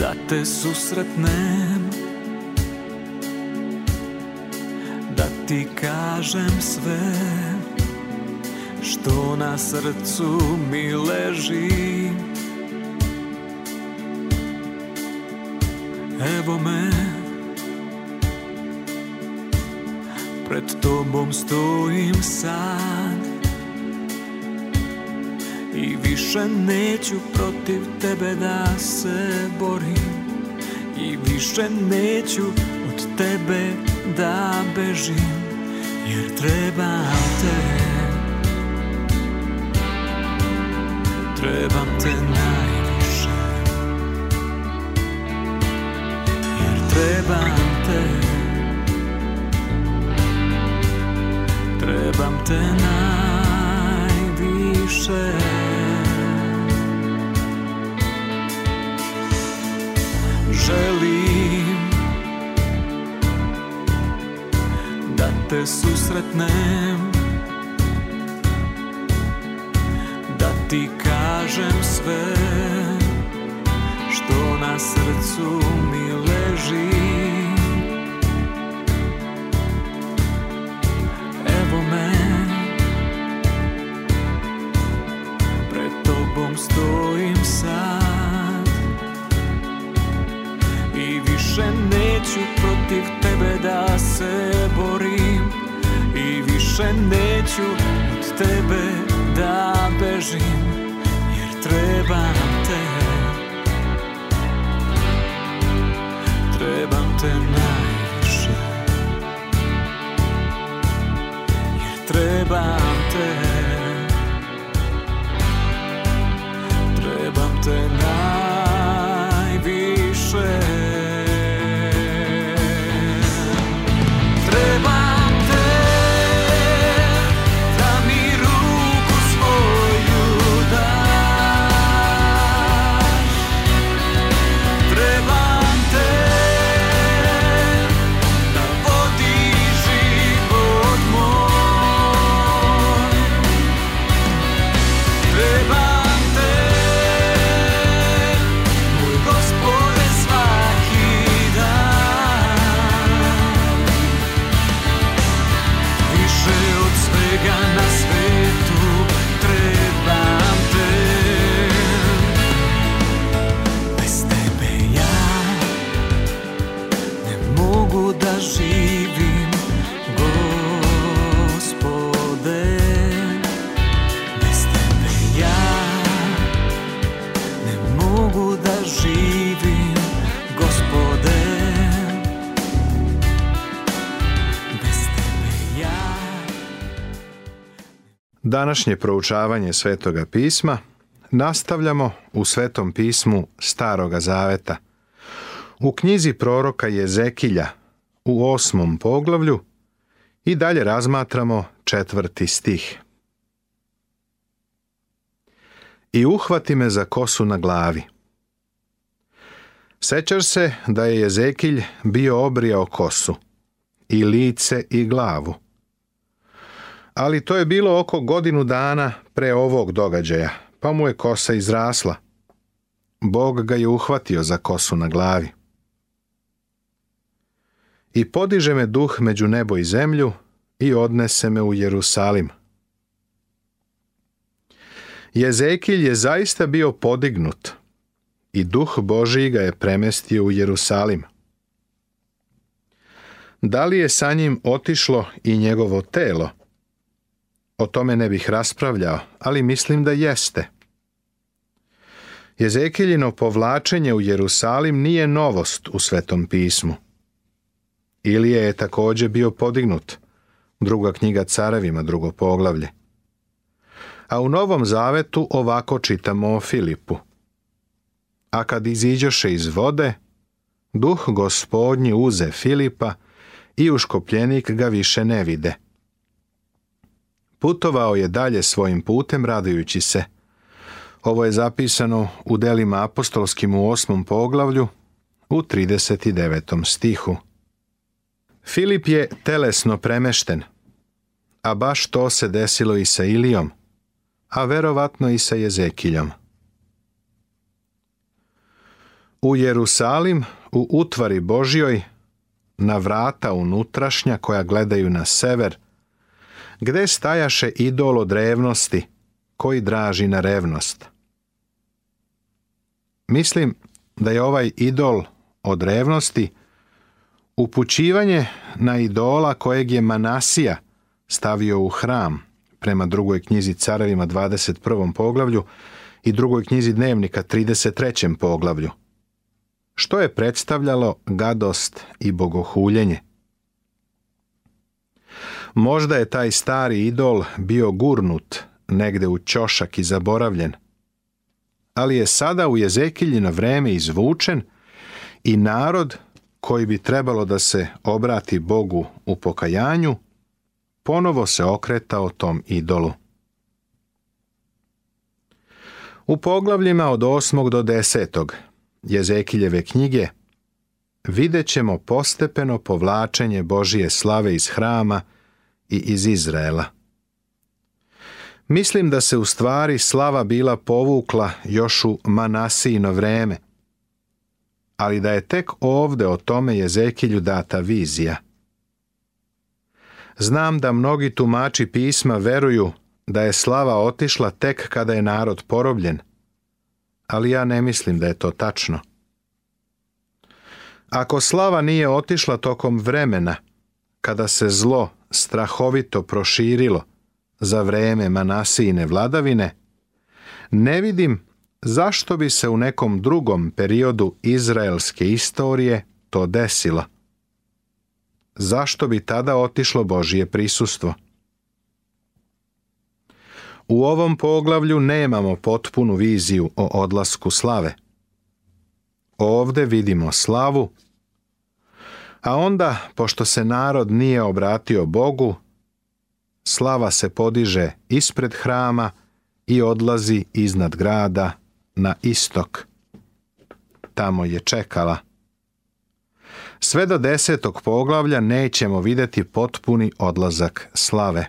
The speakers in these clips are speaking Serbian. da te susretnem Da ti kažem sve što na srcu mi leži Evo me Pred tobom stojim sad I više neću protiv tebe da se borim I više neću od tebe da bežim Jer treba te Trebam te najviše Jer trebam te Trebam te najviše Trebam te najviše želim Da te susretnem Da ti kažem sve Što na srcu mi današnje proučavanje Svetoga pisma nastavljamo u Svetom pismu Staroga Zaveta. U knjizi proroka Jezekilja u osmom poglavlju i dalje razmatramo četvrti stih. I uhvati me za kosu na glavi. Sećaš se da je Jezekilj bio obrijao kosu i lice i glavu ali to je bilo oko godinu dana pre ovog događaja, pa mu je kosa izrasla. Bog ga je uhvatio za kosu na glavi. I podiže me duh među nebo i zemlju i odnese me u Jerusalim. Jezekilj je zaista bio podignut i duh Boži ga je premestio u Jerusalim. Da li je sa njim otišlo i njegovo telo, o tome ne bih raspravljao, ali mislim da jeste. Jezekiljino povlačenje u Jerusalim nije novost u Svetom pismu. Ilije je također bio podignut. Druga knjiga Caravima, drugo poglavlje. A u Novom Zavetu ovako čitamo o Filipu. A kad iziđoše iz vode, duh gospodnji uze Filipa i uškopljenik ga više ne vide – Putovao je dalje svojim putem radujući se. Ovo je zapisano u delima apostolskim u osmom poglavlju u 39. stihu. Filip je telesno premešten, a baš to se desilo i sa Ilijom, a verovatno i sa Jezekiljom. U Jerusalim, u utvari Božjoj, na vrata unutrašnja koja gledaju na sever, gde stajaše idol od revnosti, koji draži na revnost. Mislim da je ovaj idol od revnosti upućivanje na idola kojeg je Manasija stavio u hram prema drugoj knjizi Carevima 21. poglavlju i drugoj knjizi Dnevnika 33. poglavlju, što je predstavljalo gadost i bogohuljenje. Možda je taj stari idol bio gurnut negde u ćošak i zaboravljen, ali je sada u Jezekiljino vreme izvučen i narod koji bi trebalo da se obrati Bogu u pokajanju, ponovo se okretao tom idolu. U poglavljima od 8. do 10. Jezekiljeve knjige vidjet ćemo postepeno povlačenje Božije slave iz hrama iz Izraela. Mislim da se u stvari slava bila povukla još u Manasino vreme, ali da je tek ovde o tome Jezekilju data vizija. Znam da mnogi tumači pisma veruju da je slava otišla tek kada je narod porobljen, ali ja ne mislim da je to tačno. Ako slava nije otišla tokom vremena, kada se zlo strahovito proširilo za vreme Manasijine vladavine, ne vidim zašto bi se u nekom drugom periodu izraelske istorije to desilo. Zašto bi tada otišlo Božije prisustvo? U ovom poglavlju nemamo potpunu viziju o odlasku slave. Ovde vidimo slavu a onda, pošto se narod nije obratio Bogu, slava se podiže ispred hrama i odlazi iznad grada na istok. Tamo je čekala. Sve do desetog poglavlja nećemo vidjeti potpuni odlazak slave.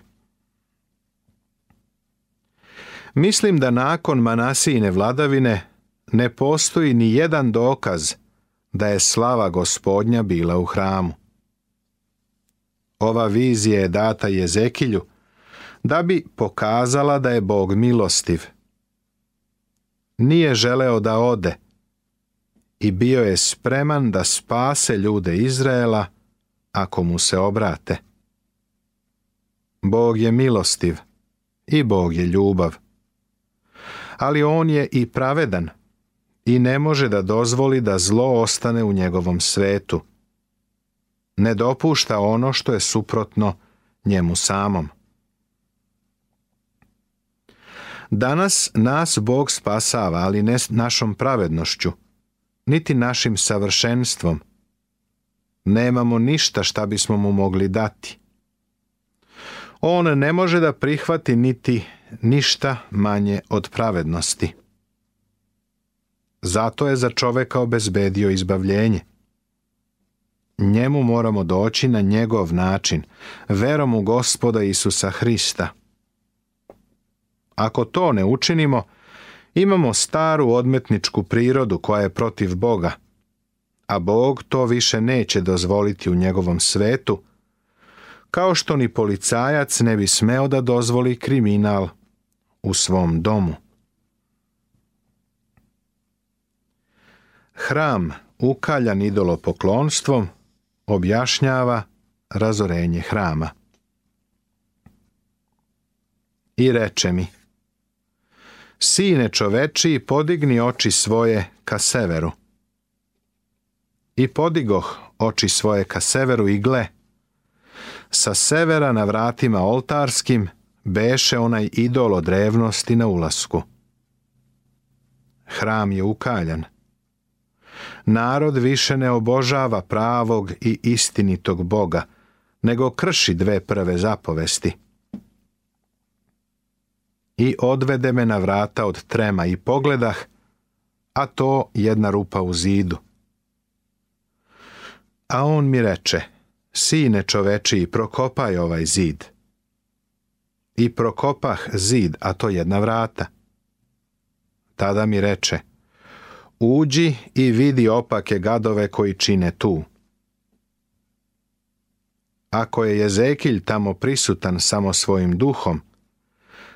Mislim da nakon Manasijine vladavine ne postoji ni jedan dokaz da je slava gospodnja bila u hramu. Ova vizija je data Jezekilju da bi pokazala da je Bog milostiv. Nije želeo da ode i bio je spreman da spase ljude Izraela ako mu se obrate. Bog je milostiv i Bog je ljubav. Ali on je i pravedan i ne može da dozvoli da zlo ostane u njegovom svetu. Ne dopušta ono što je suprotno njemu samom. Danas nas Bog spasava, ali ne našom pravednošću, niti našim savršenstvom. Nemamo ništa šta bismo mu mogli dati. On ne može da prihvati niti ništa manje od pravednosti. Zato je za čoveka obezbedio izbavljenje. Njemu moramo doći na njegov način, verom u gospoda Isusa Hrista. Ako to ne učinimo, imamo staru odmetničku prirodu koja je protiv Boga, a Bog to više neće dozvoliti u njegovom svetu, kao što ni policajac ne bi smeo da dozvoli kriminal u svom domu. hram ukaljan idolopoklonstvom objašnjava razorenje hrama. I reče mi, Sine čoveči, podigni oči svoje ka severu. I podigoh oči svoje ka severu i gle, sa severa na vratima oltarskim beše onaj idol od revnosti na ulasku. Hram je ukaljan narod više ne obožava pravog i istinitog Boga, nego krši dve prve zapovesti. I odvede me na vrata od trema i pogledah, a to jedna rupa u zidu. A on mi reče, sine čoveči, prokopaj ovaj zid. I prokopah zid, a to jedna vrata. Tada mi reče, Uđi i vidi opake gadove koji čine tu. Ako je Jezekilj tamo prisutan samo svojim duhom,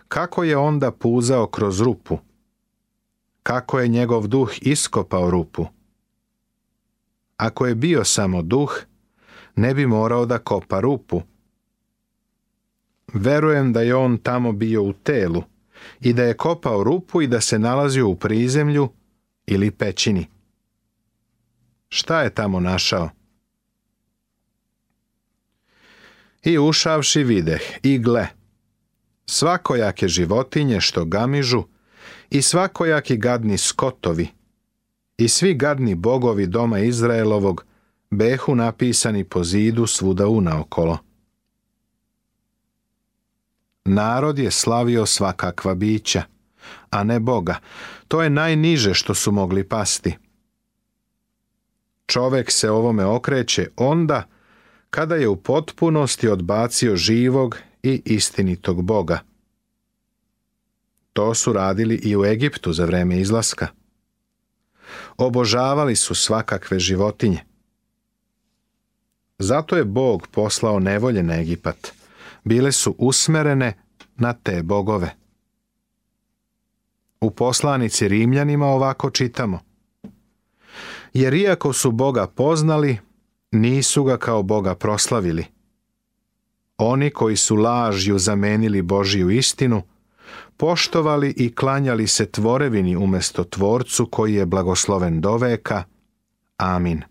kako je onda puzao kroz rupu? Kako je njegov duh iskopao rupu? Ako je bio samo duh, ne bi morao da kopa rupu. Verujem da je on tamo bio u telu i da je kopao rupu i da se nalazio u prizemlju ili pećini. Šta je tamo našao? I ušavši videh i gle, svakojake životinje što gamižu i svakojaki gadni skotovi i svi gadni bogovi doma Izraelovog behu napisani po zidu svuda unaokolo. Narod je slavio svakakva bića a ne Boga. To je najniže što su mogli pasti. Čovek se ovome okreće onda kada je u potpunosti odbacio živog i istinitog Boga. To su radili i u Egiptu za vreme izlaska. Obožavali su svakakve životinje. Zato je Bog poslao nevolje na Egipat. Bile su usmerene na te bogove. U poslanici Rimljanima ovako čitamo. Jer iako su Boga poznali, nisu ga kao Boga proslavili. Oni koji su lažju zamenili Božiju istinu, poštovali i klanjali se tvorevini umjesto tvorcu koji je blagosloven do veka. Amin.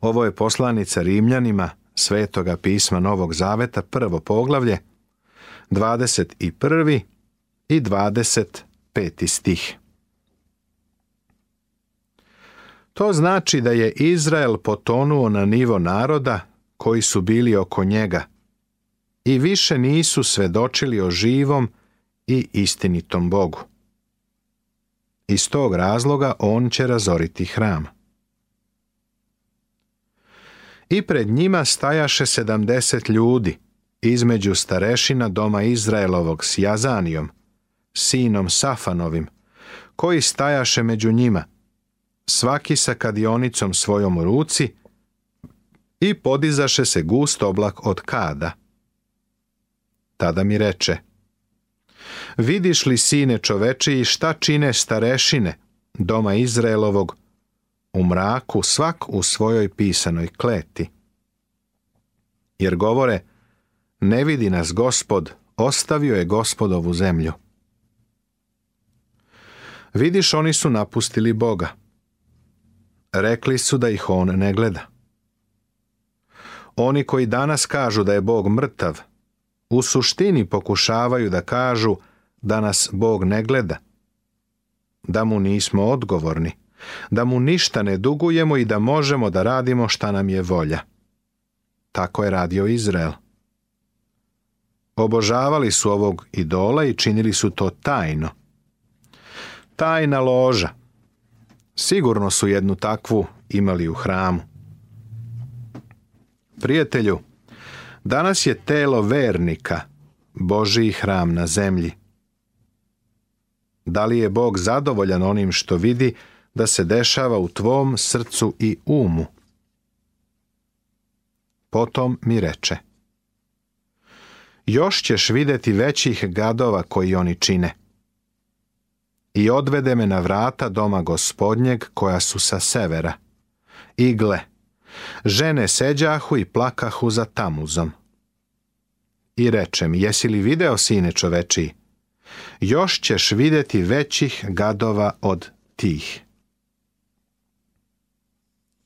Ovo je poslanica Rimljanima, svetoga pisma Novog Zaveta, prvo poglavlje, 21 i 25. stih. To znači da je Izrael potonuo na nivo naroda koji su bili oko njega i više nisu svedočili o živom i istinitom Bogu. Iz tog razloga on će razoriti hram. I pred njima stajaše sedamdeset ljudi, između starešina doma Izraelovog s Jazanijom, sinom Safanovim, koji stajaše među njima, svaki sa kadionicom svojom u ruci, i podizaše se gust oblak od kada. Tada mi reče, Vidiš li, sine i šta čine starešine, doma Izraelovog, u mraku svak u svojoj pisanoj kleti? Jer govore, ne vidi nas gospod, ostavio je gospodovu zemlju. Vidiš, oni su napustili Boga. Rekli su da ih On ne gleda. Oni koji danas kažu da je Bog mrtav, u suštini pokušavaju da kažu da nas Bog ne gleda, da mu nismo odgovorni, da mu ništa ne dugujemo i da možemo da radimo šta nam je volja. Tako je radio Izrael. Obožavali su ovog idola i činili su to tajno tajna loža. Sigurno su jednu takvu imali u hramu. Prijatelju, danas je telo vernika, Božiji hram na zemlji. Da li je Bog zadovoljan onim što vidi da se dešava u tvom srcu i umu? Potom mi reče. Još ćeš vidjeti većih gadova koji oni čine i odvede me na vrata doma gospodnjeg koja su sa severa. Igle: žene seđahu i plakahu za tamuzom. I reče mi, jesi li video, sine čoveči? Još ćeš vidjeti većih gadova od tih.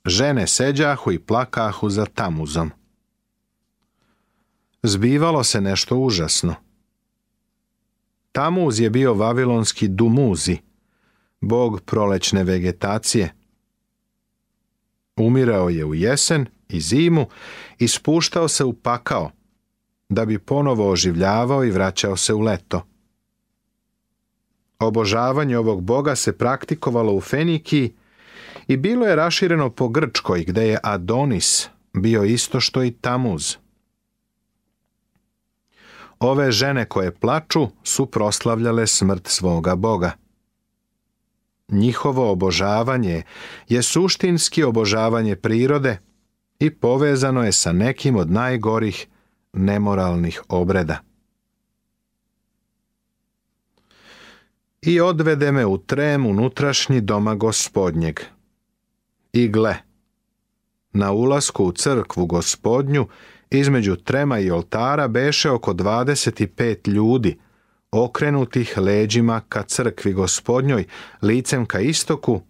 Žene seđahu i plakahu za tamuzom. Zbivalo se nešto užasno. Tamuz je bio vavilonski Dumuzi, bog prolećne vegetacije. Umirao je u jesen i zimu i spuštao se u pakao, da bi ponovo oživljavao i vraćao se u leto. Obožavanje ovog boga se praktikovalo u Fenikiji i bilo je rašireno po Grčkoj, gdje je Adonis bio isto što i Tamuz. Ove žene koje plaču su proslavljale smrt svoga Boga. Njihovo obožavanje je suštinski obožavanje prirode i povezano je sa nekim od najgorih nemoralnih obreda. I odvede me u trem unutrašnji doma gospodnjeg. I gle, na ulasku u crkvu gospodnju između trema i oltara beše oko 25 ljudi, okrenutih leđima ka crkvi gospodnjoj, licem ka istoku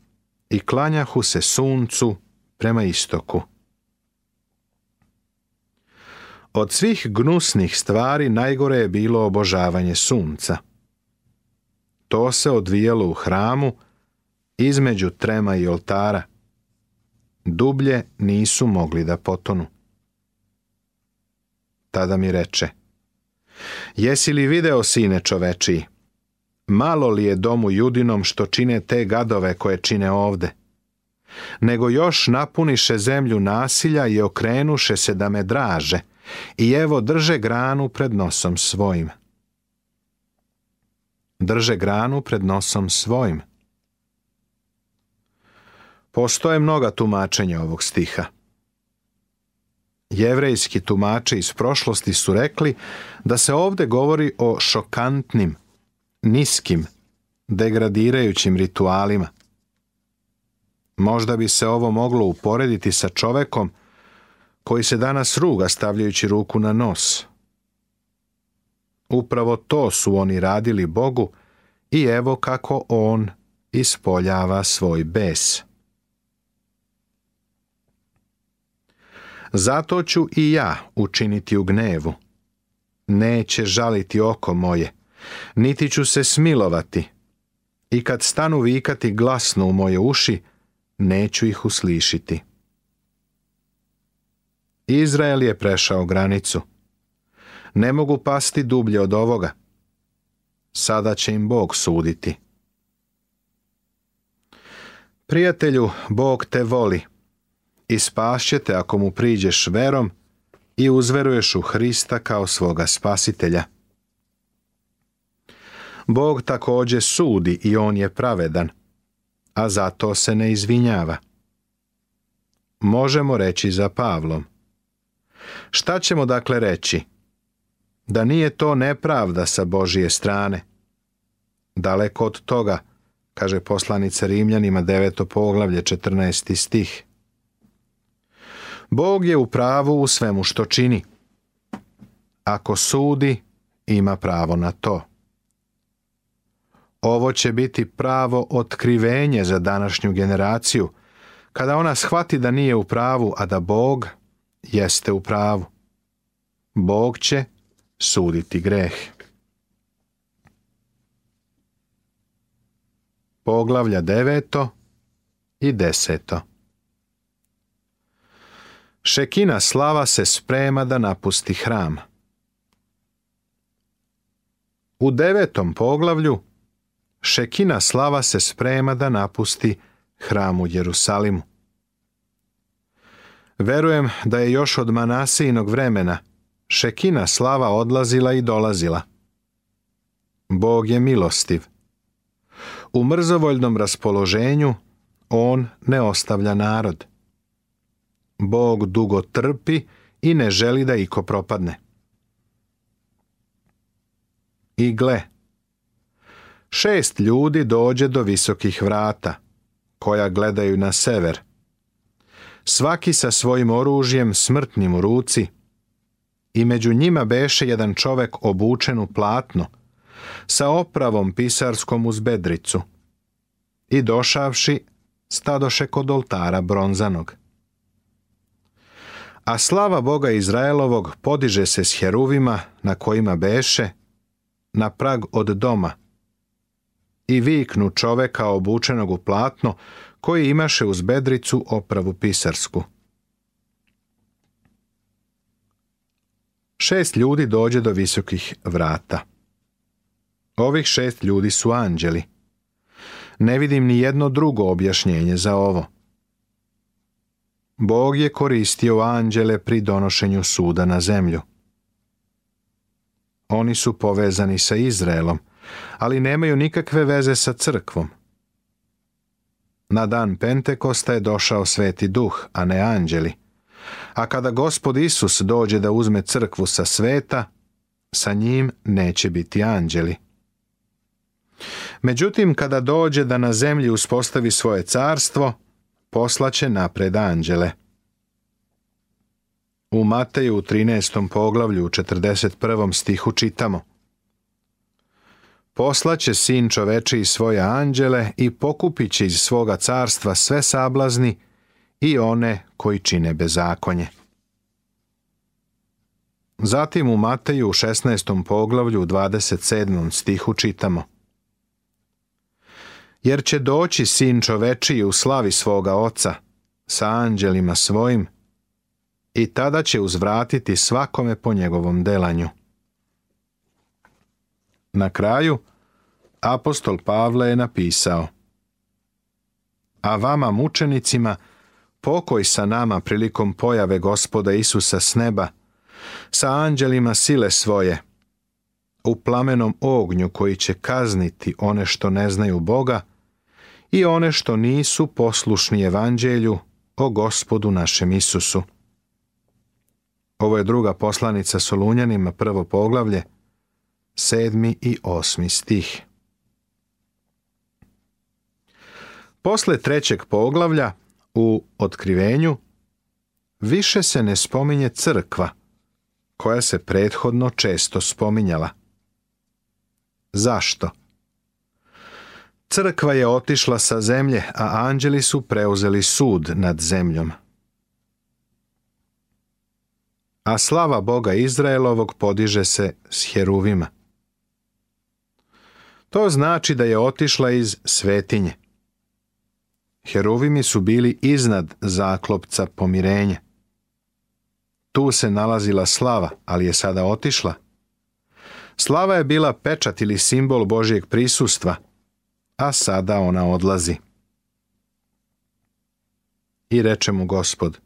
i klanjahu se suncu prema istoku. Od svih gnusnih stvari najgore je bilo obožavanje sunca. To se odvijalo u hramu između trema i oltara. Dublje nisu mogli da potonu. Tada mi reče, Jesi li video, sine čovečiji? Malo li je domu judinom što čine te gadove koje čine ovde? Nego još napuniše zemlju nasilja i okrenuše se da me draže, i evo drže granu pred nosom svojim. Drže granu pred nosom svojim. Postoje mnoga tumačenja ovog stiha jevrejski tumači iz prošlosti su rekli da se ovdje govori o šokantnim, niskim, degradirajućim ritualima. Možda bi se ovo moglo uporediti sa čovekom koji se danas ruga stavljajući ruku na nos. Upravo to su oni radili Bogu i evo kako on ispoljava svoj bes. Zato ću i ja učiniti u gnevu. Neće žaliti oko moje, niti ću se smilovati. I kad stanu vikati glasno u moje uši, neću ih uslišiti. Izrael je prešao granicu. Ne mogu pasti dublje od ovoga. Sada će im Bog suditi. Prijatelju, Bog te voli i spašćete ako mu priđeš verom i uzveruješ u Hrista kao svoga spasitelja. Bog također sudi i on je pravedan, a zato se ne izvinjava. Možemo reći za Pavlom. Šta ćemo dakle reći? Da nije to nepravda sa Božije strane. Daleko od toga, kaže poslanica Rimljanima 9. poglavlje 14. stih. Bog je u pravu u svemu što čini. Ako sudi, ima pravo na to. Ovo će biti pravo otkrivenje za današnju generaciju, kada ona shvati da nije u pravu, a da Bog jeste u pravu. Bog će suditi greh. Poglavlja deveto i deseto. Šekina slava se sprema da napusti hram. U devetom poglavlju Šekina slava se sprema da napusti hram u Jerusalimu. Verujem da je još od Manasijinog vremena Šekina slava odlazila i dolazila. Bog je milostiv. U mrzovoljnom raspoloženju on ne ostavlja narod. Bog dugo trpi i ne želi da iko propadne. I gle, šest ljudi dođe do visokih vrata, koja gledaju na sever. Svaki sa svojim oružjem smrtnim u ruci, i među njima beše jedan čovek obučen u platno, sa opravom pisarskom uz bedricu, i došavši stadoše kod oltara bronzanog a slava Boga Izraelovog podiže se s heruvima na kojima beše, na prag od doma, i viknu čoveka obučenog u platno, koji imaše uz bedricu opravu pisarsku. Šest ljudi dođe do visokih vrata. Ovih šest ljudi su anđeli. Ne vidim ni jedno drugo objašnjenje za ovo. Bog je koristio anđele pri donošenju suda na zemlju. Oni su povezani sa Izraelom, ali nemaju nikakve veze sa crkvom. Na dan Pentekosta je došao sveti duh, a ne anđeli. A kada gospod Isus dođe da uzme crkvu sa sveta, sa njim neće biti anđeli. Međutim, kada dođe da na zemlji uspostavi svoje carstvo, poslaće napred anđele. U Mateju u 13. poglavlju u 41. stihu čitamo Poslaće sin čoveči i svoje anđele i pokupit iz svoga carstva sve sablazni i one koji čine bezakonje. Zatim u Mateju u 16. poglavlju u 27. stihu čitamo jer će doći sin čovečiji u slavi svoga oca, sa anđelima svojim, i tada će uzvratiti svakome po njegovom delanju. Na kraju, apostol Pavle je napisao A vama mučenicima, pokoj sa nama prilikom pojave gospoda Isusa s neba, sa anđelima sile svoje, u plamenom ognju koji će kazniti one što ne znaju Boga i one što nisu poslušni evanđelju o gospodu našem Isusu. Ovo je druga poslanica Solunjanima, prvo poglavlje, sedmi i osmi stih. Posle trećeg poglavlja u Otkrivenju više se ne spominje crkva, koja se prethodno često spominjala. Zašto? Crkva je otišla sa zemlje, a anđeli su preuzeli sud nad zemljom. A slava Boga Izraelovog podiže se s heruvima. To znači da je otišla iz svetinje. Heruvimi su bili iznad zaklopca pomirenja. Tu se nalazila slava, ali je sada otišla. Slava je bila pečat ili simbol Božijeg prisustva – a sada ona odlazi. I reče mu gospod,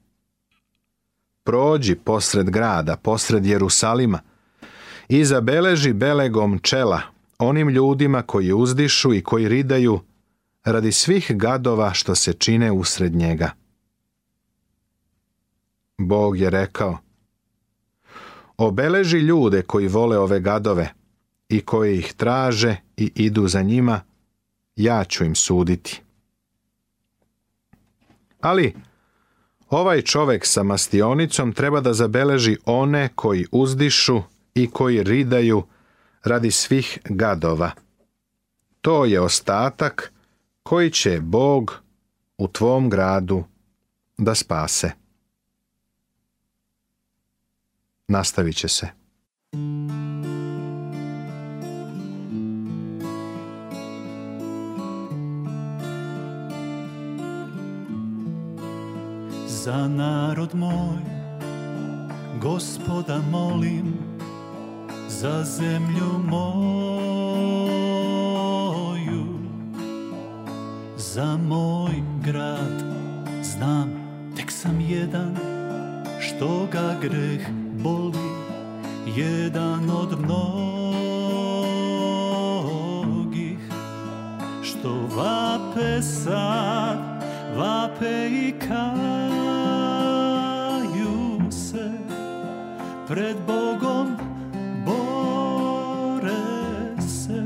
prođi posred grada, posred Jerusalima i zabeleži belegom čela onim ljudima koji uzdišu i koji ridaju radi svih gadova što se čine usred njega. Bog je rekao, obeleži ljude koji vole ove gadove i koji ih traže i idu za njima ja ću im suditi. Ali, ovaj čovek sa mastionicom treba da zabeleži one koji uzdišu i koji ridaju radi svih gadova. To je ostatak koji će Bog u tvom gradu da spase. Nastavit će se. za narod moj Gospoda molim za zemlju moju Za moj grad znam tek sam jedan Što ga greh boli jedan od mnogih Što vape sad vape i kaju se pred Bogom bore se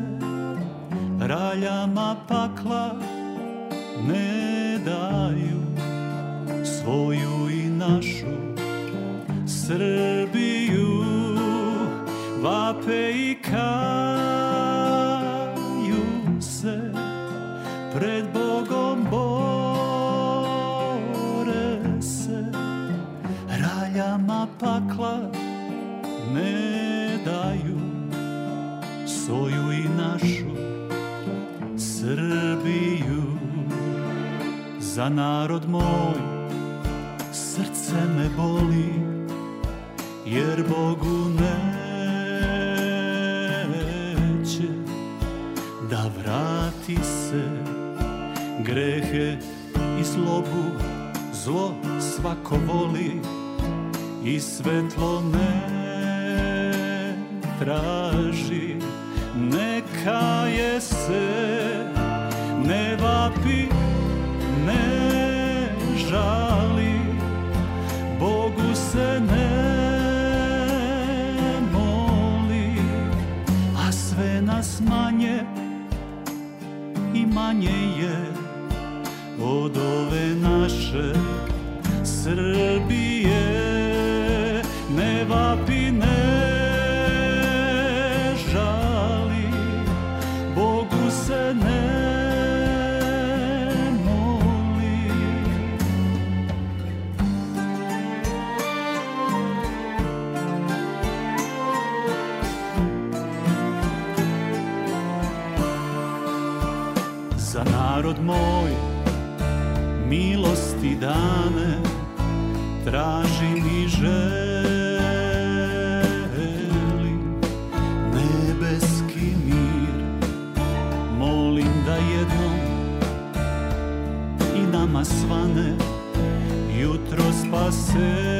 raljama pakla ne daju svoju i našu Srbiju vape i za narod moj Srce me boli jer Bogu neće Da vrati se grehe i slobu Zlo svako voli i svetlo ne traži Neka je se, ne žali, Bogu se ne moli, a sve nas manje i manje je od ove narod moj, milosti dane, traži mi želi nebeski mir. Molim da jednom i nama svane jutro spase.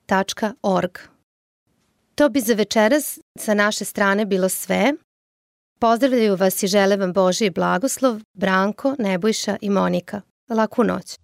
org To bi za večeras sa naše strane bilo sve. Pozdravljaju vas i žele vam Božji blagoslov Branko, Nebojša i Monika. Laku noć.